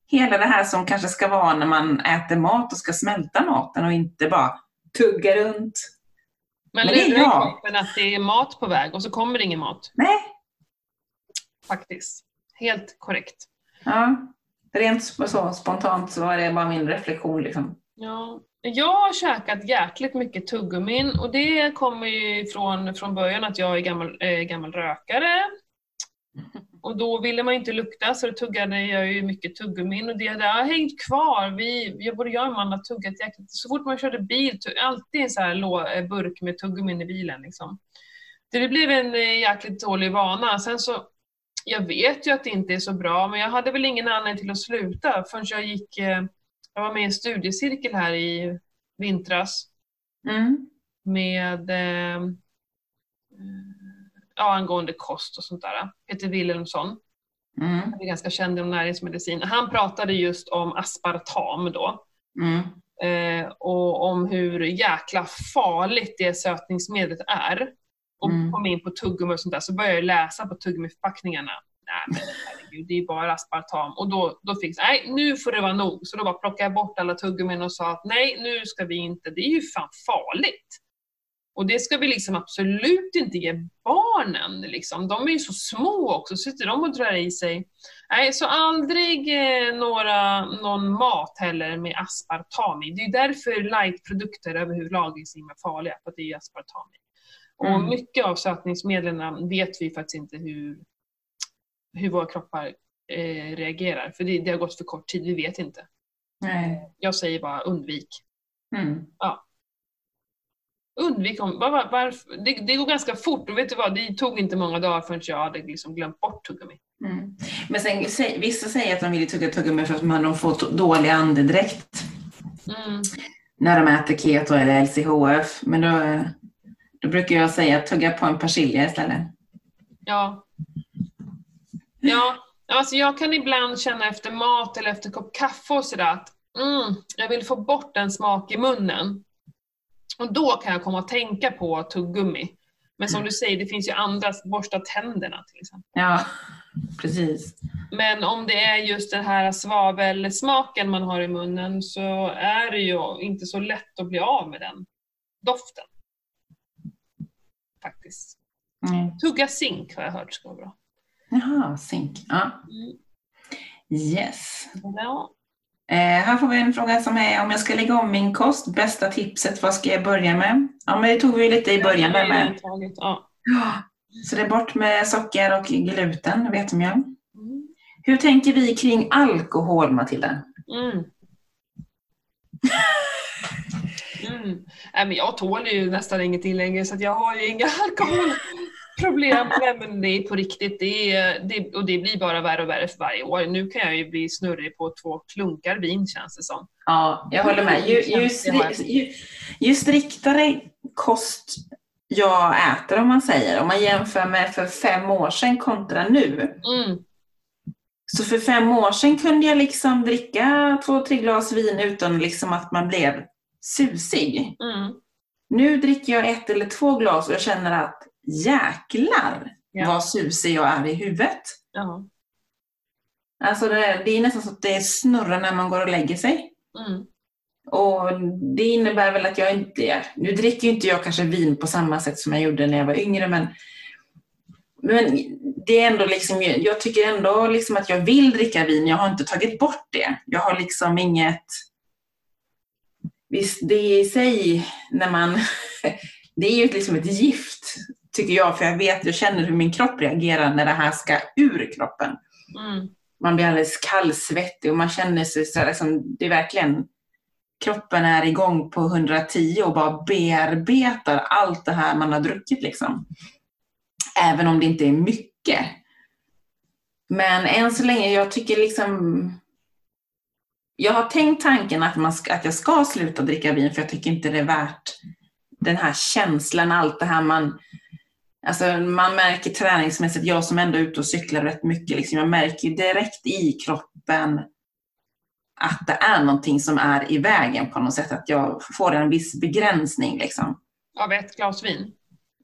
hela det här som kanske ska vara när man äter mat och ska smälta maten och inte bara tugga runt. Men, Men lurar jag. kroppen att det är mat på väg och så kommer det ingen mat. Nej, Faktiskt. Helt korrekt. ja. Rent så, spontant så var det bara min reflektion. Liksom. Ja. Jag har käkat jäkligt mycket tuggummin och det kommer ju från, från början att jag är gammal, eh, gammal rökare. Och då ville man inte lukta så då tuggade jag ju mycket tuggummin och det har hängt kvar. Vi, jag, både jag och Amanda tuggat jäkligt. Så fort man körde bil, tugg- alltid en sån här lå, eh, burk med tuggummin i bilen. Liksom. Det, det blev en eh, jäkligt dålig vana. Sen så, jag vet ju att det inte är så bra men jag hade väl ingen anledning till att sluta förrän jag gick, eh, jag var med i en studiecirkel här i vintras Mm. med eh, ja, angående kost och sånt där. Peter Wilhelmsson, Mm. han är ganska känd inom näringsmedicin. Han pratade just om aspartam då. Mm. Eh, och om hur jäkla farligt det sötningsmedlet är. Och Mm. kom in på tuggummi och sånt där, så började jag läsa på tuggummiförpackningarna. Nej men herregud, det är bara aspartam. Och då, då fick jag, nej nu får det vara nog. Så då bara plockade jag bort alla tuggummin och sa att nej nu ska vi inte, det är ju fan farligt. Och det ska vi liksom absolut inte ge barnen. Liksom. De är ju så små också, så sitter de och drar i sig. Nej, så aldrig eh, några, någon mat heller med aspartam i. Det är därför lightprodukter överhuvudtaget är farliga, för att det är aspartam i. Och Mm. mycket av sötningsmedlen vet vi faktiskt inte hur, hur våra kroppar eh, reagerar. För det, det har gått för kort tid, vi vet inte. Nej. Jag säger bara undvik. Mm. Undvik om, var, var, varför- det, det går ganska fort och vet du vad, det tog inte många dagar förrän jag hade liksom glömt bort tuggummi. Mm. Men sen, vissa säger att de vill tugga tuggummi för att man de får t- dålig andedräkt Mm. när de äter keto eller LCHF. Men då, då brukar jag säga att tugga på en persilja istället. Ja. Ja, alltså jag kan ibland känna efter mat eller efter kopp kaffe och sådär att mm, jag vill få bort en smak i munnen. Och då kan jag komma att tänka på tuggummi. Men som du säger, det finns ju andra, borsta tänderna till exempel. Ja, precis. Men om det är just den här svavelsmaken man har i munnen så är det ju inte så lätt att bli av med den doften. Faktiskt. Mm. Tugga zink har jag hört ska vara bra. Jaha, zink. Ja. Mm. Yes. Ja. Eh, här får vi en fråga som är om jag ska lägga om min kost, bästa tipset, vad ska jag börja med? Ja, men det tog vi lite i början där med. Ja. Så det är bort med socker och gluten, vetemjöl. Mm. Hur tänker vi kring alkohol, Matilda? Mm. Mm. Nej, men jag tål ju nästan ingenting längre så jag har ju inga alkoholproblem. Nej, men det är på riktigt det är, det, och det blir bara värre och värre för varje år. Nu kan jag ju bli snurrig på två klunkar vin känns det som. Ja, jag håller med. Ju, ju, ju, ju striktare kost jag äter, om man säger, om man jämför med för fem år sedan kontra nu. Mm. Så för fem år sedan kunde jag liksom dricka två, tre glas vin utan liksom att man blev susig. Mm. Nu dricker jag ett eller två glas och jag känner att jäklar Ja. vad susig jag är i huvudet. Ja. Alltså det, det är nästan så att det snurrar när man går och lägger sig. Mm. Och det innebär väl att jag inte, nu dricker ju inte jag kanske vin på samma sätt som jag gjorde när jag var yngre men, men det är ändå liksom, jag tycker ändå liksom att jag vill dricka vin, jag har inte tagit bort det. Jag har liksom inget, visst det i sig när man, det är ju liksom ett gift tycker jag, för jag vet, jag känner hur min kropp reagerar när det här ska ur kroppen. Mm. Man blir alldeles kallsvettig och man känner sig så här, liksom, det är verkligen, kroppen är igång på 110 och bara bearbetar allt det här man har druckit liksom. Även om det inte är mycket. Men än så länge, jag tycker liksom jag har tänkt tanken att, man ska, att jag ska sluta dricka vin för jag tycker inte det är värt den här känslan, allt det här man Alltså man märker träningsmässigt, jag som ändå är ute och cyklar rätt mycket, liksom, jag märker direkt i kroppen att det är någonting som är i vägen på något sätt, att jag får en viss begränsning. Liksom. Av ett glas vin?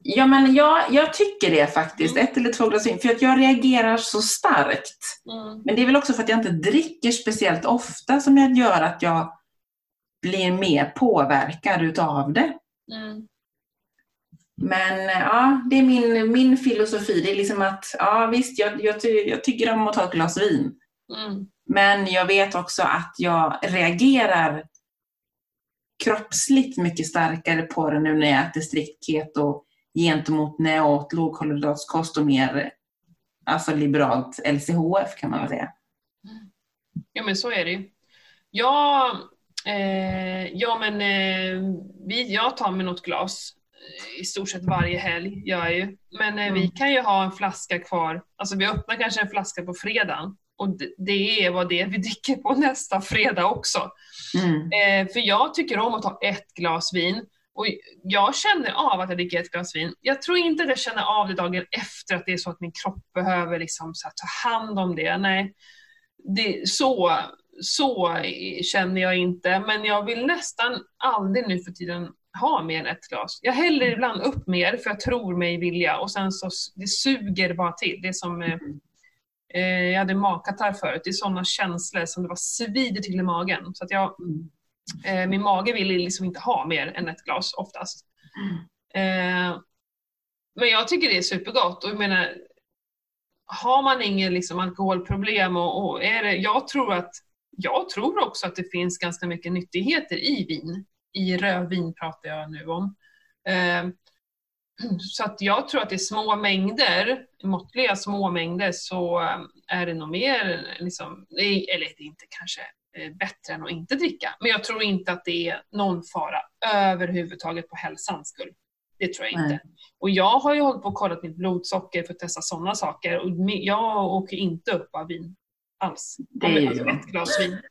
Ja, men jag, jag tycker det faktiskt. Mm. Ett eller två glas vin. För att jag reagerar så starkt. Mm. Men det är väl också för att jag inte dricker speciellt ofta som jag gör att jag blir mer påverkad utav det. Mm. Men ja, det är min, min filosofi. Det är liksom att, ja visst, jag, jag, jag tycker om att ta ett glas vin. Mm. Men jag vet också att jag reagerar kroppsligt mycket starkare på det nu när jag äter strikt keto gentemot när jag åt lågkolhydratskost och mer alltså liberalt LCHF kan man väl säga. Ja men så är det ju. Ja, eh, ja men eh, vi, jag tar med något glas eh, i stort sett varje helg, gör jag ju. Men eh, mm. vi kan ju ha en flaska kvar, alltså vi öppnar kanske en flaska på fredagen och det, det är vad det är vi dricker på nästa fredag också. Mm. Eh, för jag tycker om att ta ett glas vin och jag känner av att jag dricker ett glas vin. Jag tror inte att jag känner av det dagen efter att det är så att min kropp behöver liksom så ta hand om det. Nej, det, så, så känner jag inte. Men jag vill nästan aldrig nu för tiden ha mer än ett glas. Jag häller ibland upp mer för jag tror mig vilja och sen så det suger bara till. Det är som eh, eh jag hade magkatarr förut. Det är sådana känslor som det var svider till i magen. Så att jag mm. Eh, min mage vill liksom inte ha mer än ett glas oftast. Mm. Eh, men jag tycker det är supergott och jag menar, har man ingen liksom alkoholproblem och, och, är det, jag tror att jag tror också att det finns ganska mycket nyttigheter i vin. I rödvin pratar jag nu om. Eh, så att jag tror att i små mängder, måttliga små mängder, så eh, är det nog mer, liksom, eller inte kanske Eh, bättre än att inte dricka. Men jag tror inte att det är någon fara överhuvudtaget på hälsans skull. Det tror jag inte. Nej. Och jag har ju hållit på och kollat mitt blodsocker för att testa sådana saker och jag åker inte upp av vin alls. Det är ju ett glas vin.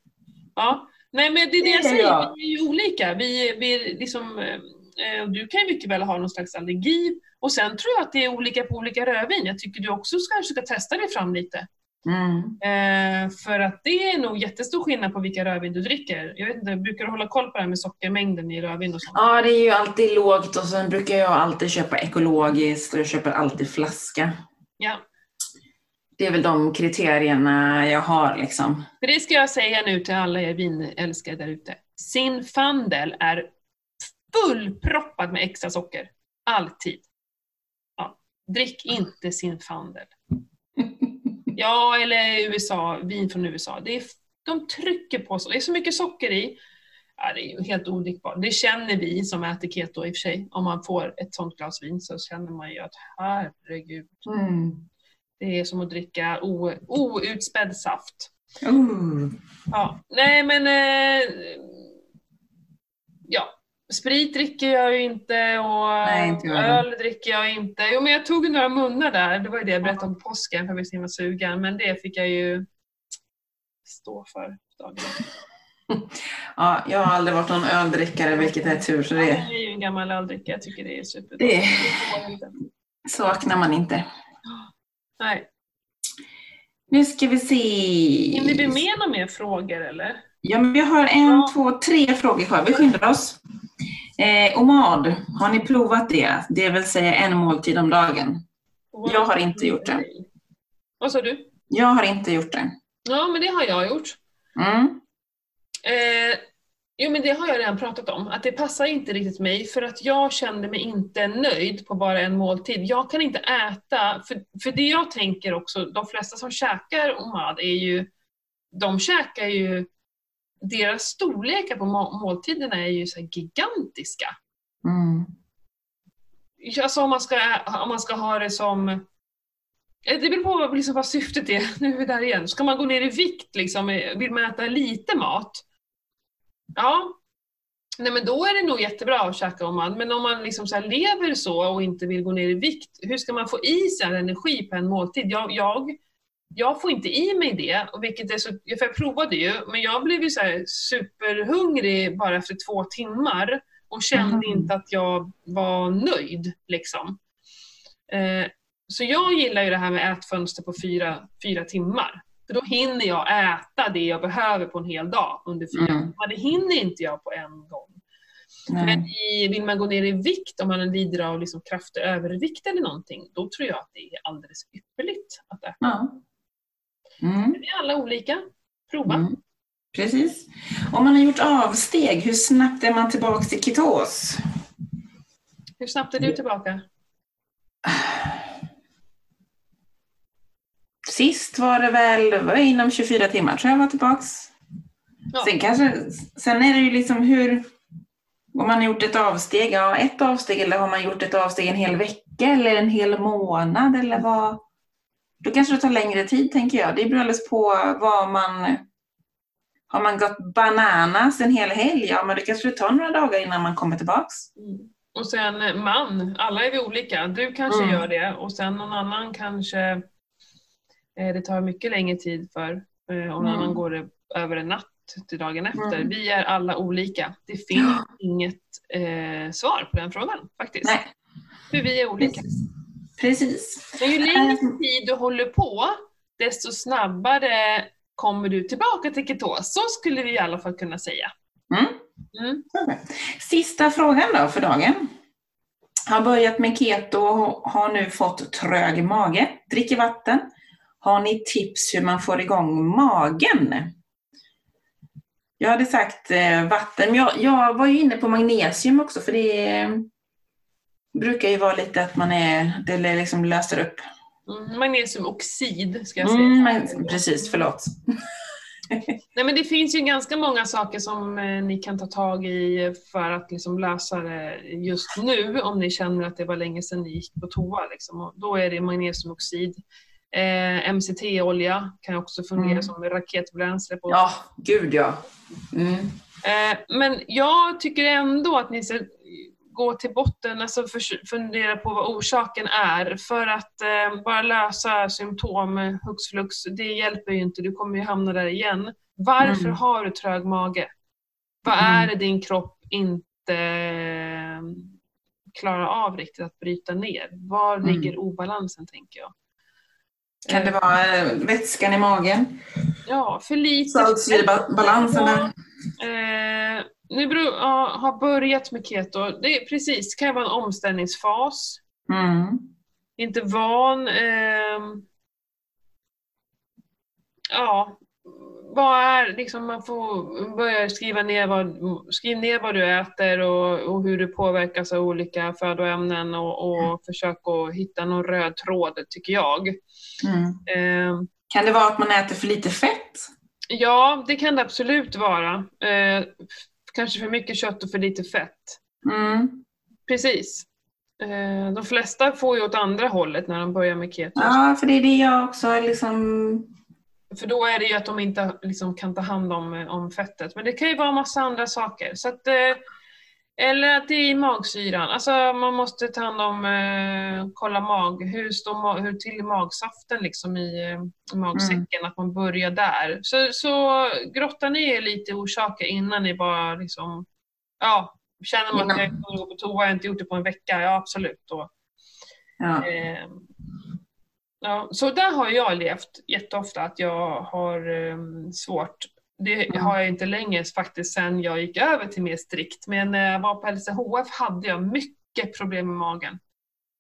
Ja. Nej men det är det, jag säger, vi är ju olika. Vi, vi liksom, eh, du kan ju mycket väl ha någon slags allergi och sen tror jag att det är olika på olika rödvin. Jag tycker du också kanske ska testa dig fram lite. Mm. Eh, för att det är nog jättestor skillnad på vilka rödvin du dricker. Jag vet inte, brukar du hålla koll på det här med sockermängden i rödvin och sånt? Ja, det är ju alltid lågt och sen brukar jag alltid köpa ekologiskt och jag köper alltid flaska. Ja. Det är väl de kriterierna jag har liksom. För det ska jag säga nu till alla er vinälskare där ute. Sin fandel är fullproppad med extra socker. Alltid. Ja. Drick inte sin fandel. Ja, eller USA, vin från USA. Det är, de trycker på så, det är så mycket socker i. Ja, det är ju helt odrickbart. Det känner vi som äter keto i och för sig. Om man får ett sånt glas vin så känner man ju att herregud. Mm. Det är som att dricka outspädd saft. Mm. Ja, nej men eh, ja, Sprit dricker jag ju inte och Nej, inte öl dricker jag inte. Jo men jag tog några munnar där, det var ju det jag berättade om påsken för jag var så himla sugen. Men det fick jag ju stå för dagen. Ja, jag har aldrig varit någon öldrickare vilket är tur. Så det... Jag är ju en gammal öldrickare, jag tycker det är super. Det saknar man inte. Nej. Nu ska vi se. Hinner vi med några mer frågor eller? Ja, men vi har en, ja. två, tre frågor kvar. Vi skyndar oss. Eh, OMAD, har ni provat det? Det vill säga en måltid om dagen. Wow. Jag har inte gjort det. Vad sa du? Jag har inte gjort det. Ja, men det har jag gjort. Mm. Eh, jo, men det har jag redan pratat om. Att det passar inte riktigt mig för att jag kände mig inte nöjd på bara en måltid. Jag kan inte äta, för, för det jag tänker också, de flesta som käkar OMAD är ju, de käkar ju deras storlekar på måltiderna är ju så gigantiska. Mm. alltså om man ska, om man ska ha det som eh, det beror på liksom vad syftet är. Nu är vi där igen. Ska man gå ner i vikt, liksom, vill man äta lite mat? Ja, nej men då är det nog jättebra att käka om man, men om man liksom så lever så och inte vill gå ner i vikt, hur ska man få i sig energi på en måltid? Jag, jag, jag får inte i mig det, och vilket är så, för jag provade ju, men jag blev ju så superhungrig bara efter två timmar och kände mm. inte att jag var nöjd. Liksom. Eh, så jag gillar ju det här med ätfönster på fyra, fyra timmar. För då hinner jag äta det jag behöver på en hel dag under fyra mm. Det hinner inte jag på en gång. Nej. Men i, vill man gå ner i vikt, om man lider av liksom kraftig övervikt eller någonting, då tror jag att det är alldeles ypperligt att äta. Ja. Mm. Vi är alla olika. Prova. Mm. Precis. Om man har gjort avsteg, hur snabbt är man tillbaka till ketos? Hur snabbt är du tillbaka? Sist var det väl var inom 24 timmar tror jag var tillbaks. Ja. Sen, kanske, sen är det ju liksom hur, om man har gjort ett avsteg, ja ett avsteg eller har man gjort ett avsteg en hel vecka eller en hel månad eller vad? Då kanske det tar längre tid tänker jag. Det beror alldeles på vad man har man gått bananas en hel helg, ja men det kanske det tar några dagar innan man kommer tillbaks. Mm. Och sen eh, man, alla är vi olika. Du kanske mm. gör det och sen någon annan kanske det tar mycket längre tid för eh, och någon mm. går det över en natt till dagen efter. Mm. Vi är alla olika. Det finns ja. inget eh, svar på den frågan faktiskt. Nej. För vi är olika. Precis. Precis. Men ju längre tid du håller på, desto snabbare kommer du tillbaka till ketos. Så skulle vi i alla fall kunna säga. Mm. Mm. Sista frågan då för dagen. Har börjat med keto och har nu fått trög mage, dricker vatten. Har ni tips hur man får igång magen? Jag hade sagt eh, vatten, men jag, jag, var ju inne på magnesium också för det eh, brukar ju vara lite att man är, det liksom löser upp Mm, magnesiumoxid ska jag säga. Mm, precis, förlåt. Nej, men det finns ju ganska många saker som eh, ni kan ta tag i för att liksom lösa det just nu om ni känner att det var länge sedan ni gick på toa. Liksom. Och då är det magnesiumoxid. Eh, MCT-olja kan också fungera mm. som raketbränsle. På. Ja, gud ja. Mm. Eh, men jag tycker ändå att ni ska gå till botten, alltså fundera på vad orsaken är. För att eh, bara lösa symptom hux flux, det hjälper ju inte. Du kommer ju hamna där igen. Varför mm. har du trög mage? Vad mm. är det din kropp inte eh, klarar av riktigt att bryta ner? Var mm. ligger obalansen tänker jag? Kan det vara eh, vätskan i magen? Ja, för lite... Saltsyrebalansen där? Eh, nu beror, ja, har börjat med keto, det är precis, det kan vara en omställningsfas. Mm. Inte van. Eh, ja, vad är, liksom man får börja skriva ner vad, skriv ner vad du äter och, och hur du påverkas av olika födoämnen och, och mm. försök att hitta någon röd tråd, tycker jag. Mm. Eh, kan det vara att man äter för lite fett? Ja, det kan det absolut vara. Eh, kanske för mycket kött och för lite fett. Mm. Precis. Eh, de flesta får ju åt andra hållet när de börjar med keto. Ja, för det är det jag också liksom... För då är det ju att de inte liksom kan ta hand om, om fettet. Men det kan ju vara massa andra saker. Så att, eh, eller att det är i magsyran. Alltså man måste ta hand om, eh, kolla mag, hur, står, hur till magsaften liksom i, eh, magsäcken, mm. att man börjar där. Så, så grotta ner lite orsaker innan ni bara liksom, ja, känner man att jag kan gå på toa, jag har inte gjort det på en vecka, ja absolut. Då. Ja. Eh, ja, så där har jag levt jätteofta, att jag har eh, svårt det har jag inte längre faktiskt sen jag gick över till mer strikt. Men när jag var på LCHF hade jag mycket problem med magen.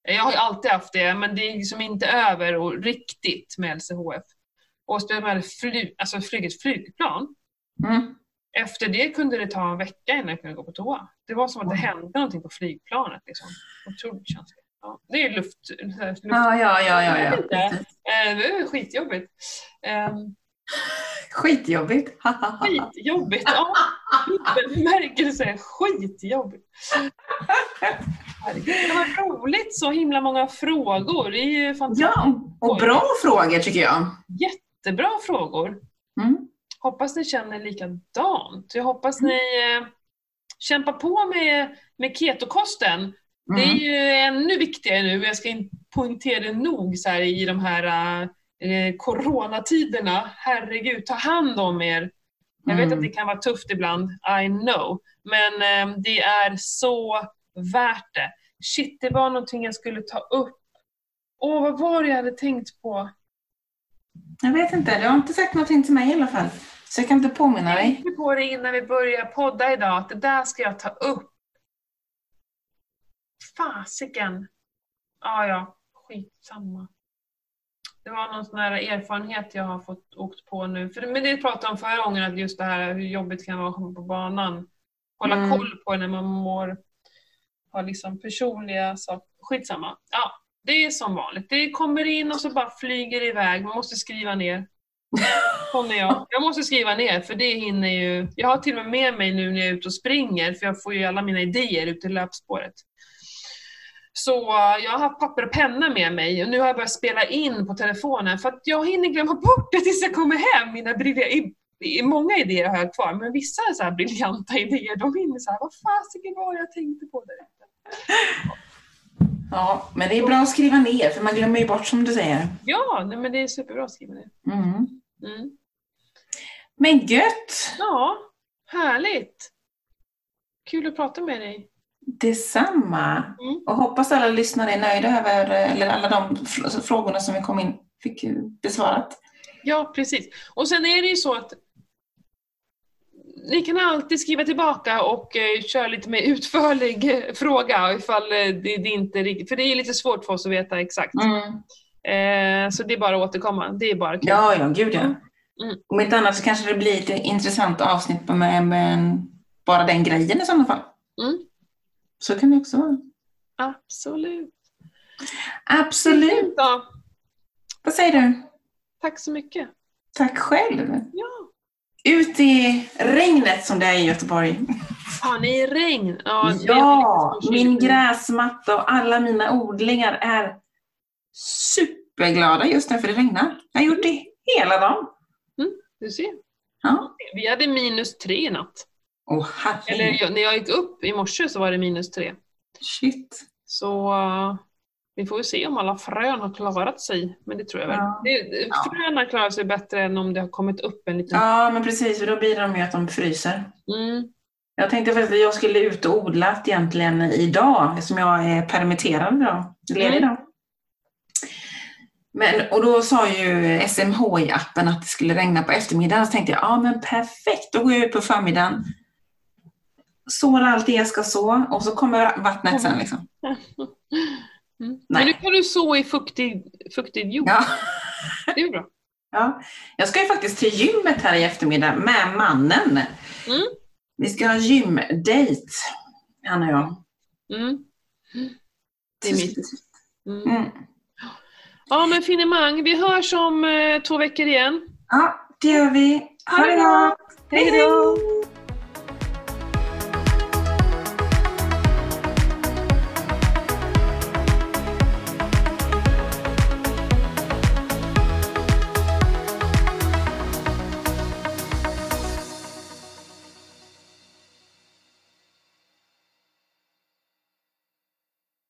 Jag har ju alltid haft det, men det är liksom inte över och riktigt med LCHF. Och speciellt med fly, alltså flygit flygplan. Mm. Efter det kunde det ta en vecka innan jag kunde gå på toa. Det var som att det hände någonting på flygplanet. Liksom. Otroligt känsligt. Ja, det är luft... luft ja, ja, ja. ja, ja. Eh, det är skitjobbigt. Skitjobbigt. Skitjobbigt. Ja, bemärkelse. Skitjobbigt. Det var roligt, så himla många frågor. Det är ju fantastiskt. Ja, och bra frågor tycker jag. Jättebra frågor. Mm. Hoppas ni känner likadant. Jag hoppas ni eh, kämpar på med, med ketokosten. Det är Mm. ju ännu viktigare nu, jag ska inte poängtera det nog så här i de här eh, coronatiderna. Herregud, ta hand om er. Jag vet Mm. att det kan vara tufft ibland, I know. Men eh, det är så värt det. Shit, det var någonting jag skulle ta upp. Åh, vad var det jag hade tänkt på? Jag vet inte, du har inte sagt någonting till mig i alla fall. Så jag kan inte påminna Jag dig. tänkte på det innan vi börjar podda idag, att det där ska jag ta upp. Fasiken. Ja, ja, skitsamma. Det var någon sån här erfarenhet jag har fått åkt på nu. För, men det pratade om förra gången, att just det här hur jobbigt det kan vara att komma på banan. Hålla Mm. koll på när man mår, ha liksom personliga saker. Skitsamma. Ja, det är som vanligt. Det kommer in och så bara flyger det iväg. Man måste skriva ner. Sån är jag. Jag måste skriva ner för det hinner ju... Jag har till och med med mig nu när jag är ute och springer för jag får ju alla mina idéer ut i löpspåret. Så uh, jag har haft papper och penna med mig och nu har jag börjat spela in på telefonen för att jag hinner glömma bort det tills jag kommer hem. Mina brilja- i- Många idéer har jag kvar men vissa så här briljanta idéer. De hinner så här, vad fasiken var det jag tänkte på ute? Ja, men det är bra att skriva ner för man glömmer ju bort som du säger. Ja, nej, men det är superbra att skriva ner. Mm. Mm. Men gött! Ja, härligt! Kul att prata med dig. Detsamma! Mm. Och hoppas alla lyssnare är nöjda över eller alla de fr- frågorna som vi kom in fick besvarat. Ja, precis. Och sen är det ju så att ni kan alltid skriva tillbaka och eh, köra lite mer utförlig eh, fråga ifall eh, det, det inte riktigt, för det är lite svårt för oss att veta exakt. Mm. Eh, så det är bara att återkomma, det är bara kul. Ja, ja, gud ja. Mm. Om inte annat så kanske det blir ett intressant avsnitt med, med bara den grejen i sådana fall. Mm. Så kan det också vara. Absolut. Absolut! Vad säger du? Tack så mycket. Tack själv! Ja. Ut i regnet som det är i Göteborg. Har ni regn? Ja, Ja, riktigt min gräsmatta och alla mina odlingar är superglada just nu för det regnar. Jag har gjort det hela dagen. Du ser. Ja. Vi hade minus tre i natt. Åh Eller jag, när jag gick upp i morse så var det minus tre. Shit. Så uh, vi får ju se om alla frön har klarat sig. Men det tror jag väl. Ja. Det. Fröna klarar sig bättre än om det har kommit upp en liten... Ja, men precis, för då blir de ju att de fryser. Mm. Jag tänkte faktiskt att jag skulle ut och odla egentligen idag, eftersom jag är permitterad idag. Ledig Mm. idag. Men, och då sa ju SMHI-appen att det skulle regna på eftermiddagen. Så tänkte jag, ja men perfekt, då går jag ut på förmiddagen. Sår allt det jag ska så och så kommer vattnet sen liksom. Mm. Men nu kan du så i fuktig, fuktig jord. Ja. Det är bra. Ja. Jag ska ju faktiskt till gymmet här i eftermiddag med mannen. Mm. Vi ska ha gymdate, han och jag. Mm. Det är mitt. Mm. Mm. Ja men finemang, vi hörs om eh, två veckor igen. Ja, det gör vi. Ha det gott! Hej då!